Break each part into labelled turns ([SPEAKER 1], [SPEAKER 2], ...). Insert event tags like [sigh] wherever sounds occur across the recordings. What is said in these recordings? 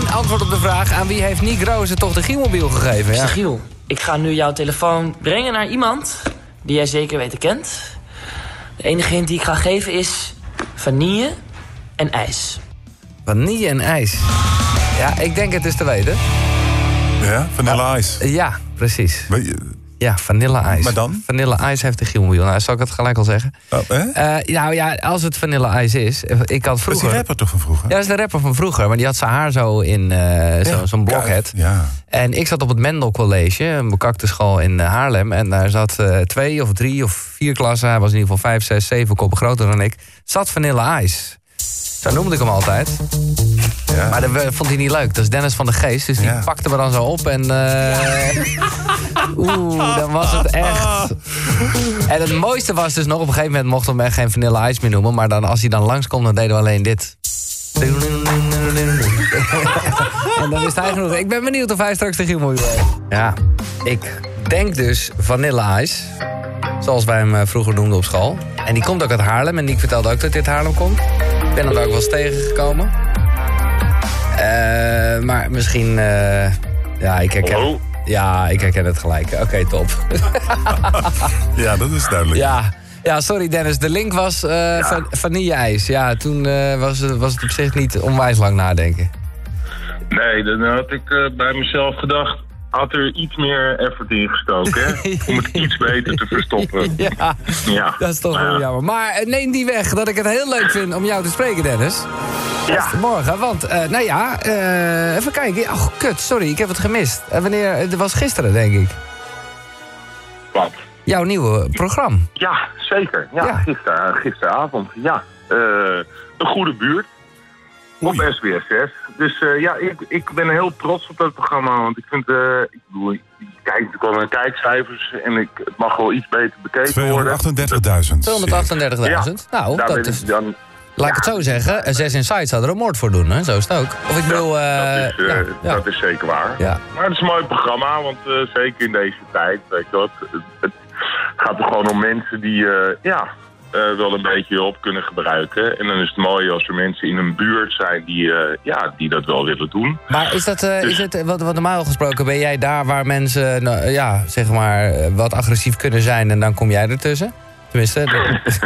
[SPEAKER 1] En antwoord op de vraag... aan wie heeft Nick Roze toch de Gielmobiel gegeven? Ja.
[SPEAKER 2] Giel, ik ga nu jouw telefoon brengen naar iemand die jij zeker weten kent. De enige hint die ik ga geven is vanille en ijs.
[SPEAKER 1] Vanille en ijs. Ja, ik denk het is te weten.
[SPEAKER 3] Ja, vanilla ice.
[SPEAKER 1] Ja, precies.
[SPEAKER 3] Weet je-
[SPEAKER 1] Ja, vanille ijs.
[SPEAKER 3] Maar dan?
[SPEAKER 1] Vanille ijs heeft de Gielmobiel. Nou, zal ik het gelijk al zeggen?
[SPEAKER 3] Oh, hè?
[SPEAKER 1] Eh, nou ja, als het vanille ijs is... Ik had
[SPEAKER 3] Dat is
[SPEAKER 1] vroeger...
[SPEAKER 3] die rapper toch van vroeger?
[SPEAKER 1] Ja, dat is de rapper van vroeger. Maar die had zijn haar zo in eh, zo-
[SPEAKER 3] Ja.
[SPEAKER 1] zo'n blokhead.
[SPEAKER 3] Ja.
[SPEAKER 1] En ik zat op het Mendel College, een bekakte school in eh, Haarlem. En daar zat eh, twee of drie of vier klassen. Hij was in ieder geval vijf, zes, zeven koppen groter dan ik. Zat Vanille Ice. Zo noemde ik hem altijd.
[SPEAKER 3] ja.
[SPEAKER 1] Maar dat eh, vond hij niet leuk. Dat is Dennis van de Geest. Dus die
[SPEAKER 3] Ja.
[SPEAKER 1] pakte me dan zo op. En eh, [laughs] oeh, dan was het echt... En het mooiste was dus nog... Op een gegeven moment mochten we hem echt geen Vanille Ice meer noemen. Maar dan, als hij dan langskwam, dan deden we alleen dit. [laughs] en dan is hij genoeg. Ik ben benieuwd of hij straks de Gielmoei weet. Ja, ik denk dus Vanille Ice. Zoals wij hem eh, vroeger noemden op school. En die komt ook uit Haarlem. En die vertelde ook dat dit Haarlem komt. Ik ben hem ook wel eens tegengekomen. Eh, maar misschien... eh, ja, ik herken... Ja, ik herken het gelijk. Oké, top. [laughs]
[SPEAKER 3] ja, dat is duidelijk.
[SPEAKER 1] ja. ja, sorry Dennis. De link was eh van vanille-ijs. Ja, toen eh, was, het- was het op zich niet onwijs lang nadenken.
[SPEAKER 4] Nee, dan had ik eh, bij mezelf gedacht... had er iets meer effort in gestoken, hè? [laughs] Om het iets beter te verstoppen. [laughs]
[SPEAKER 1] Ja,
[SPEAKER 4] Ja.
[SPEAKER 1] dat is toch wel
[SPEAKER 4] ja.
[SPEAKER 1] jammer. Maar neem die weg dat ik het heel leuk vind om jou te spreken, Dennis.
[SPEAKER 4] Ja.
[SPEAKER 1] Morgen, want, eh, nou ja, eh, even kijken. Oh, kut, sorry, ik heb het gemist. Eh, wanneer, het was gisteren, denk ik.
[SPEAKER 4] Wat?
[SPEAKER 1] Jouw nieuwe programma.
[SPEAKER 4] Ja, zeker. Ja,
[SPEAKER 1] Ja.
[SPEAKER 4] Gister, gisteravond. Ja. Eh, een goede buurt. Op SBS6. Dus eh, ja, ik, ik ben heel trots op dat programma. Want ik vind, eh, ik bedoel, ik kijk natuurlijk wel naar kijkcijfers. En ik, het mag wel iets beter bekeken worden.
[SPEAKER 3] 238.000.
[SPEAKER 1] 238.000. Nou,
[SPEAKER 4] Daar
[SPEAKER 1] dat
[SPEAKER 4] ben
[SPEAKER 1] is,
[SPEAKER 4] ik dan...
[SPEAKER 1] laat ik het zo zeggen. eh, Zes Insights zou er een moord voor doen, hè? Zo is het ook. Of ik bedoel... eh,
[SPEAKER 4] dat, is, eh, dat is zeker waar. Maar het is een mooi programma, want zeker in deze tijd, weet je wat, het, gaat er gewoon om mensen die ja, wel een beetje hulp kunnen gebruiken. En dan is het mooi als er mensen in een buurt zijn die, ja, die dat wel willen doen.
[SPEAKER 1] Maar is dat, eh,
[SPEAKER 4] Dus-
[SPEAKER 1] is het, wat, wat normaal gesproken, ben jij daar waar mensen, nou, ja, zeg maar, wat agressief kunnen zijn en dan kom jij ertussen? Tenminste, dat,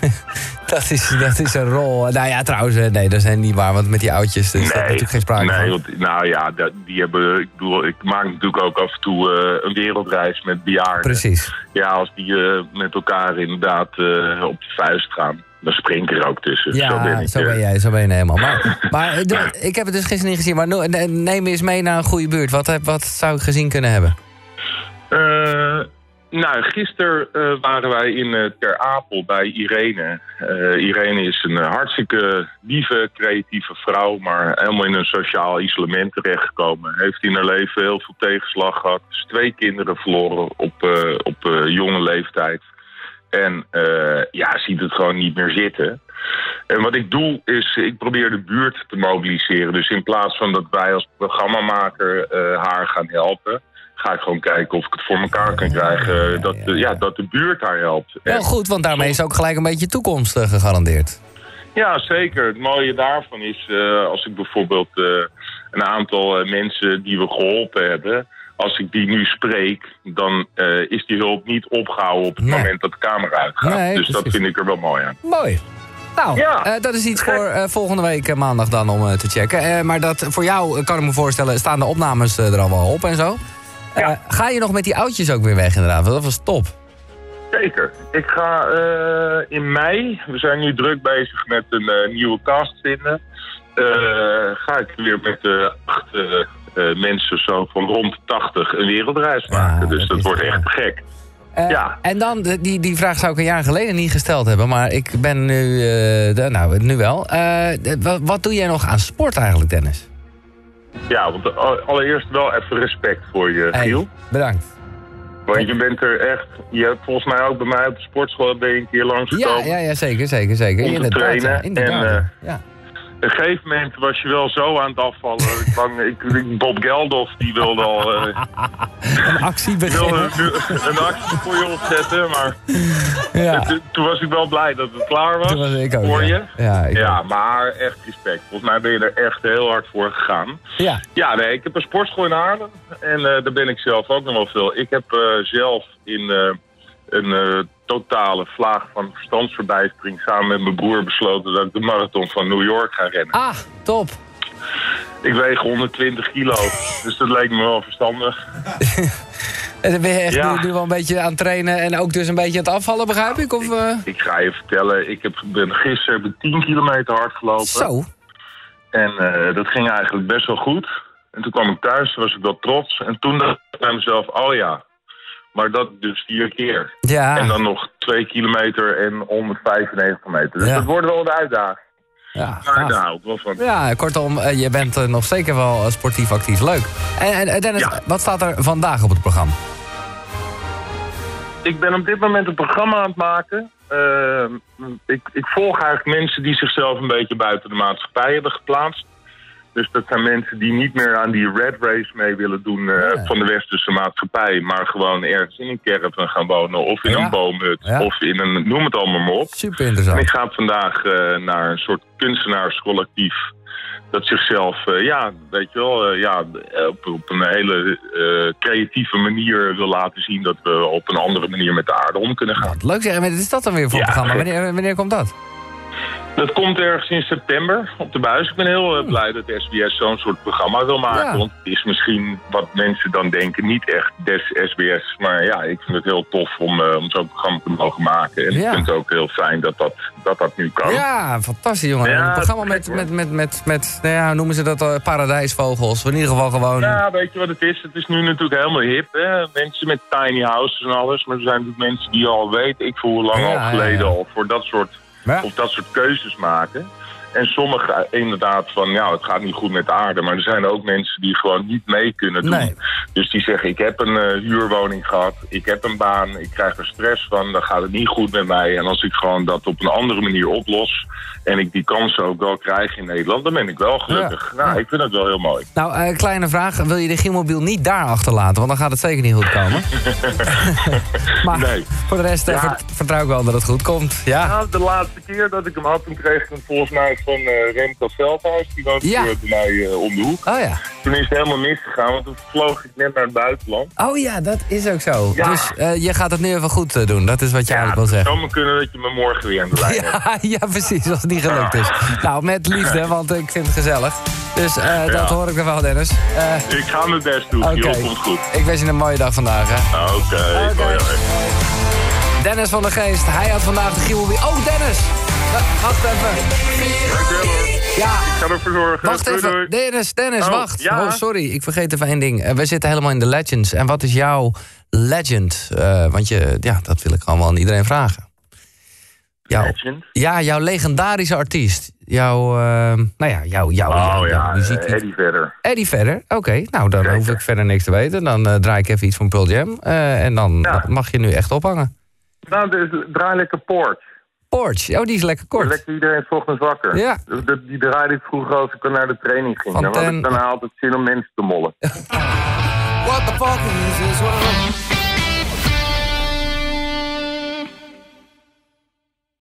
[SPEAKER 1] [laughs] dat, is, dat is een rol. Nou ja, trouwens, eh, nee, dat is niet waar, want met die oudjes is daar natuurlijk geen sprake
[SPEAKER 4] nee,
[SPEAKER 1] van.
[SPEAKER 4] want, nou ja, dat- die hebben, ik bedoel, ik maak natuurlijk ook af en toe eh, een wereldreis met bejaarden.
[SPEAKER 1] Precies.
[SPEAKER 4] Ja, als die eh, met elkaar inderdaad op de vuist gaan, dan spring ik er ook tussen.
[SPEAKER 1] Ja,
[SPEAKER 4] zo ben ik.
[SPEAKER 1] zo ben jij, zo ben je helemaal. Maar, [laughs] maar de- ik heb het dus gisteren niet gezien, maar neem eens mee naar een goede buurt. Wat, heb- wat zou ik gezien kunnen hebben?
[SPEAKER 4] Eh, nou, gisteren eh, waren wij in eh, Ter Apel bij Irene. Eh, Irene is een hartstikke lieve, creatieve vrouw, maar helemaal in een sociaal isolement terechtgekomen. Heeft in haar leven heel veel tegenslag gehad. Is twee kinderen verloren op, op jonge leeftijd. En ja, ziet het gewoon niet meer zitten. En wat ik doe is, ik probeer de buurt te mobiliseren. Dus in plaats van dat wij als programmamaker haar gaan helpen, ga ik gewoon kijken of ik het voor elkaar kan krijgen.
[SPEAKER 1] ja,
[SPEAKER 4] dat,
[SPEAKER 1] ja,
[SPEAKER 4] de, ja, dat de buurt haar helpt.
[SPEAKER 1] Wel goed, want daarmee is ook gelijk een beetje toekomst eh, gegarandeerd.
[SPEAKER 4] ja, zeker. Het mooie daarvan is, eh, als ik bijvoorbeeld eh, een aantal eh, mensen die we geholpen hebben, als ik die nu spreek, dan eh, is die hulp niet opgehouden op het
[SPEAKER 1] Nee.
[SPEAKER 4] moment dat de camera uitgaat.
[SPEAKER 1] Nee,
[SPEAKER 4] dus dat vind ik er wel mooi aan.
[SPEAKER 1] Mooi. Nou,
[SPEAKER 4] Ja.
[SPEAKER 1] eh, dat is iets voor eh, volgende week eh, maandag dan om eh, te checken. Eh, maar dat, voor jou, eh, kan ik me voorstellen, staan de opnames eh, er al wel op en zo. Eh,
[SPEAKER 4] Ja.
[SPEAKER 1] Ga je nog met die oudjes ook weer weg inderdaad? Want dat was top.
[SPEAKER 4] Zeker. Ik ga eh, in mei, we zijn nu druk bezig met een eh, nieuwe cast vinden. ga ik weer met de acht mensen zo van rond de 80 een wereldreis
[SPEAKER 1] Ja,
[SPEAKER 4] maken. dus
[SPEAKER 1] dat
[SPEAKER 4] wordt echt gek. Ja.
[SPEAKER 1] En dan, die, die vraag zou ik een jaar geleden niet gesteld hebben. Maar ik ben nu, de- nou, nu wel. Wat doe jij nog aan sport eigenlijk, Dennis?
[SPEAKER 4] Ja, want al- allereerst wel even respect voor je,
[SPEAKER 1] Hey,
[SPEAKER 4] Giel.
[SPEAKER 1] bedankt.
[SPEAKER 4] Want je bent er echt... Je hebt volgens mij ook bij mij op de sportschool ben je een keer
[SPEAKER 1] Ja,
[SPEAKER 4] langsgekomen.
[SPEAKER 1] ja, ja, zeker, zeker, zeker.
[SPEAKER 4] Om te
[SPEAKER 1] inderdaad,
[SPEAKER 4] trainen
[SPEAKER 1] ja, inderdaad.
[SPEAKER 4] en, eh,
[SPEAKER 1] ja.
[SPEAKER 4] Een gegeven moment was je wel zo aan het afvallen. ik, bang, ik, Bob Geldof die wilde al... Uh,
[SPEAKER 1] een actie beginnen.
[SPEAKER 4] een actie voor je opzetten, maar... Ja. toen was ik wel blij dat het klaar was. Toen was ik ook, voor je. Ja, ik ja maar echt respect. Volgens mij ben je er echt heel hard voor gegaan. Ja. Ja, nee, ik heb een sportschool in Aarden. En uh, daar ben ik zelf ook nog wel veel. Ik heb uh, zelf in een totale vlaag van verstandsverbijstering... samen met mijn broer besloten dat ik de marathon van New York ga rennen.
[SPEAKER 1] Ah, top.
[SPEAKER 4] Ik weeg 120 kilo, dus dat leek me wel verstandig.
[SPEAKER 1] en [laughs] dan ben je echt nu, wel een beetje aan het trainen en ook dus een beetje aan het afvallen, begrijp ik? Of,
[SPEAKER 4] uh... ik, ga je vertellen, ik heb, ben gisteren 10 kilometer hard gelopen.
[SPEAKER 1] Zo.
[SPEAKER 4] En uh, dat ging eigenlijk best wel goed. En toen kwam ik thuis, was ik wel trots. En toen dacht ik bij mezelf, oh ja, maar dat dus vier keer. Ja. En dan nog twee kilometer en 195 meter. Dus dat wordt wel een uitdaging. Ja, maar daar ik wel van.
[SPEAKER 1] Ja, kortom, eh, je bent nog zeker wel eh, sportief actief. Leuk. En, en Dennis, wat staat er vandaag op het programma?
[SPEAKER 4] Ik ben op dit moment een programma aan het maken. Uh, ik, ik volg eigenlijk mensen die zichzelf een beetje buiten de maatschappij hebben geplaatst. Dus dat zijn mensen die niet meer aan die red race mee willen doen uh, van de westerse maatschappij. Maar gewoon ergens in een caravan gaan wonen of in een boomhut of in een, noem het allemaal maar op.
[SPEAKER 1] Super interessant.
[SPEAKER 4] En ik ga vandaag uh, naar een soort kunstenaarscollectief dat zichzelf, uh, ja, weet je wel, ja, op, op, een hele creatieve manier wil laten zien dat we op een andere manier met de aarde om kunnen gaan.
[SPEAKER 1] leuk zeggen, wat is dat dan weer voor ja. programma? Wanneer, wanneer komt dat?
[SPEAKER 4] Dat komt ergens in september op de buis. Ik ben heel eh, blij dat SBS zo'n soort programma wil maken. Want het is misschien wat mensen dan denken niet echt des SBS. Maar ja, ik vind het heel tof om, uh, om zo'n programma te mogen maken. En ik vind het ook heel fijn dat dat, dat, dat nu kan.
[SPEAKER 1] Ja, fantastisch jongen. een programma met, met, met, met, met, nou ja, noemen ze dat uh, paradijsvogels. In ieder geval gewoon...
[SPEAKER 4] Ja, weet je wat het is? Het is nu natuurlijk helemaal hip. Hè? Mensen met tiny houses en alles. Maar er zijn natuurlijk mensen die al weten, ik voel lang al geleden al voor dat soort of dat soort keuzes maken. En sommigen inderdaad van, ja, het gaat niet goed met de aarde. Maar er zijn ook mensen die gewoon niet mee kunnen doen. Dus die zeggen, ik heb een uh, huurwoning gehad, ik heb een baan, ik krijg er stress van, dan gaat het niet goed met mij. En als ik gewoon dat op een andere manier oplos en ik die kansen ook wel krijg in Nederland, dan ben ik wel gelukkig. Nou, ik vind het wel heel mooi.
[SPEAKER 1] Nou, uh, kleine vraag, wil je de Gielmobiel niet daar achterlaten? Want dan gaat het zeker niet goed komen. [laughs] maar nee. voor de rest uh, vertrouw ik wel dat het goed komt. Ja.
[SPEAKER 4] Nou, de laatste keer dat ik hem had, toen kreeg ik hem volgens mij van uh, Remco Veldhuis. Die woont ja. bij mij om de hoek.
[SPEAKER 1] Oh ja.
[SPEAKER 4] Toen is het helemaal misgegaan, want toen vloog ik net naar het buitenland.
[SPEAKER 1] Oh ja, dat is ook zo. Ja. Dus uh, je gaat het nu even goed doen. Dat is wat je eigenlijk wil zeggen.
[SPEAKER 4] het zou kunnen dat je me morgen weer aan de lijn [laughs]
[SPEAKER 1] ja, hebt. Ja, precies. Als het niet gelukt is. Nou, met liefde, want ik vind het gezellig. Dus dat hoor ik er wel, Dennis.
[SPEAKER 4] ik ga mijn best doen. Okay. komt goed.
[SPEAKER 1] Ik wens je een mooie dag vandaag.
[SPEAKER 4] Oké. Okay. Okay.
[SPEAKER 1] Dennis van der Geest, hij had vandaag de Gielby. Oh, Dennis! Wacht
[SPEAKER 4] even. Ja. Ik ga ervoor zorgen.
[SPEAKER 1] Wacht even. Dennis, Dennis, oh, wacht. Ja. Oh, sorry. Ik vergeet even één ding. Uh, we zitten helemaal in de legends. En wat is jouw legend? Uh, want je, ja, dat wil ik gewoon wel aan iedereen vragen.
[SPEAKER 4] Jouw, legend?
[SPEAKER 1] Ja, jouw legendarische artiest. Jouw, uh, nou ja, jouw, jouw,
[SPEAKER 4] oh,
[SPEAKER 1] jouw,
[SPEAKER 4] ja, muziek. Eddie Vedder.
[SPEAKER 1] Eddie Vedder, oké. Nou, dan hoef ik verder niks te weten. Dan draai ik even iets van Pearl Jam. en dan ja. mag je nu echt ophangen.
[SPEAKER 4] Nou, dus draai lekker Poort.
[SPEAKER 1] Porch. Oh, die is lekker kort.
[SPEAKER 4] Lekker iedereen s ochtends wakker. Ja. Die, die draaide ik vroeger als ik naar de training ging. Dan had ik daarna altijd zin om mensen te mollen. What the fuck is this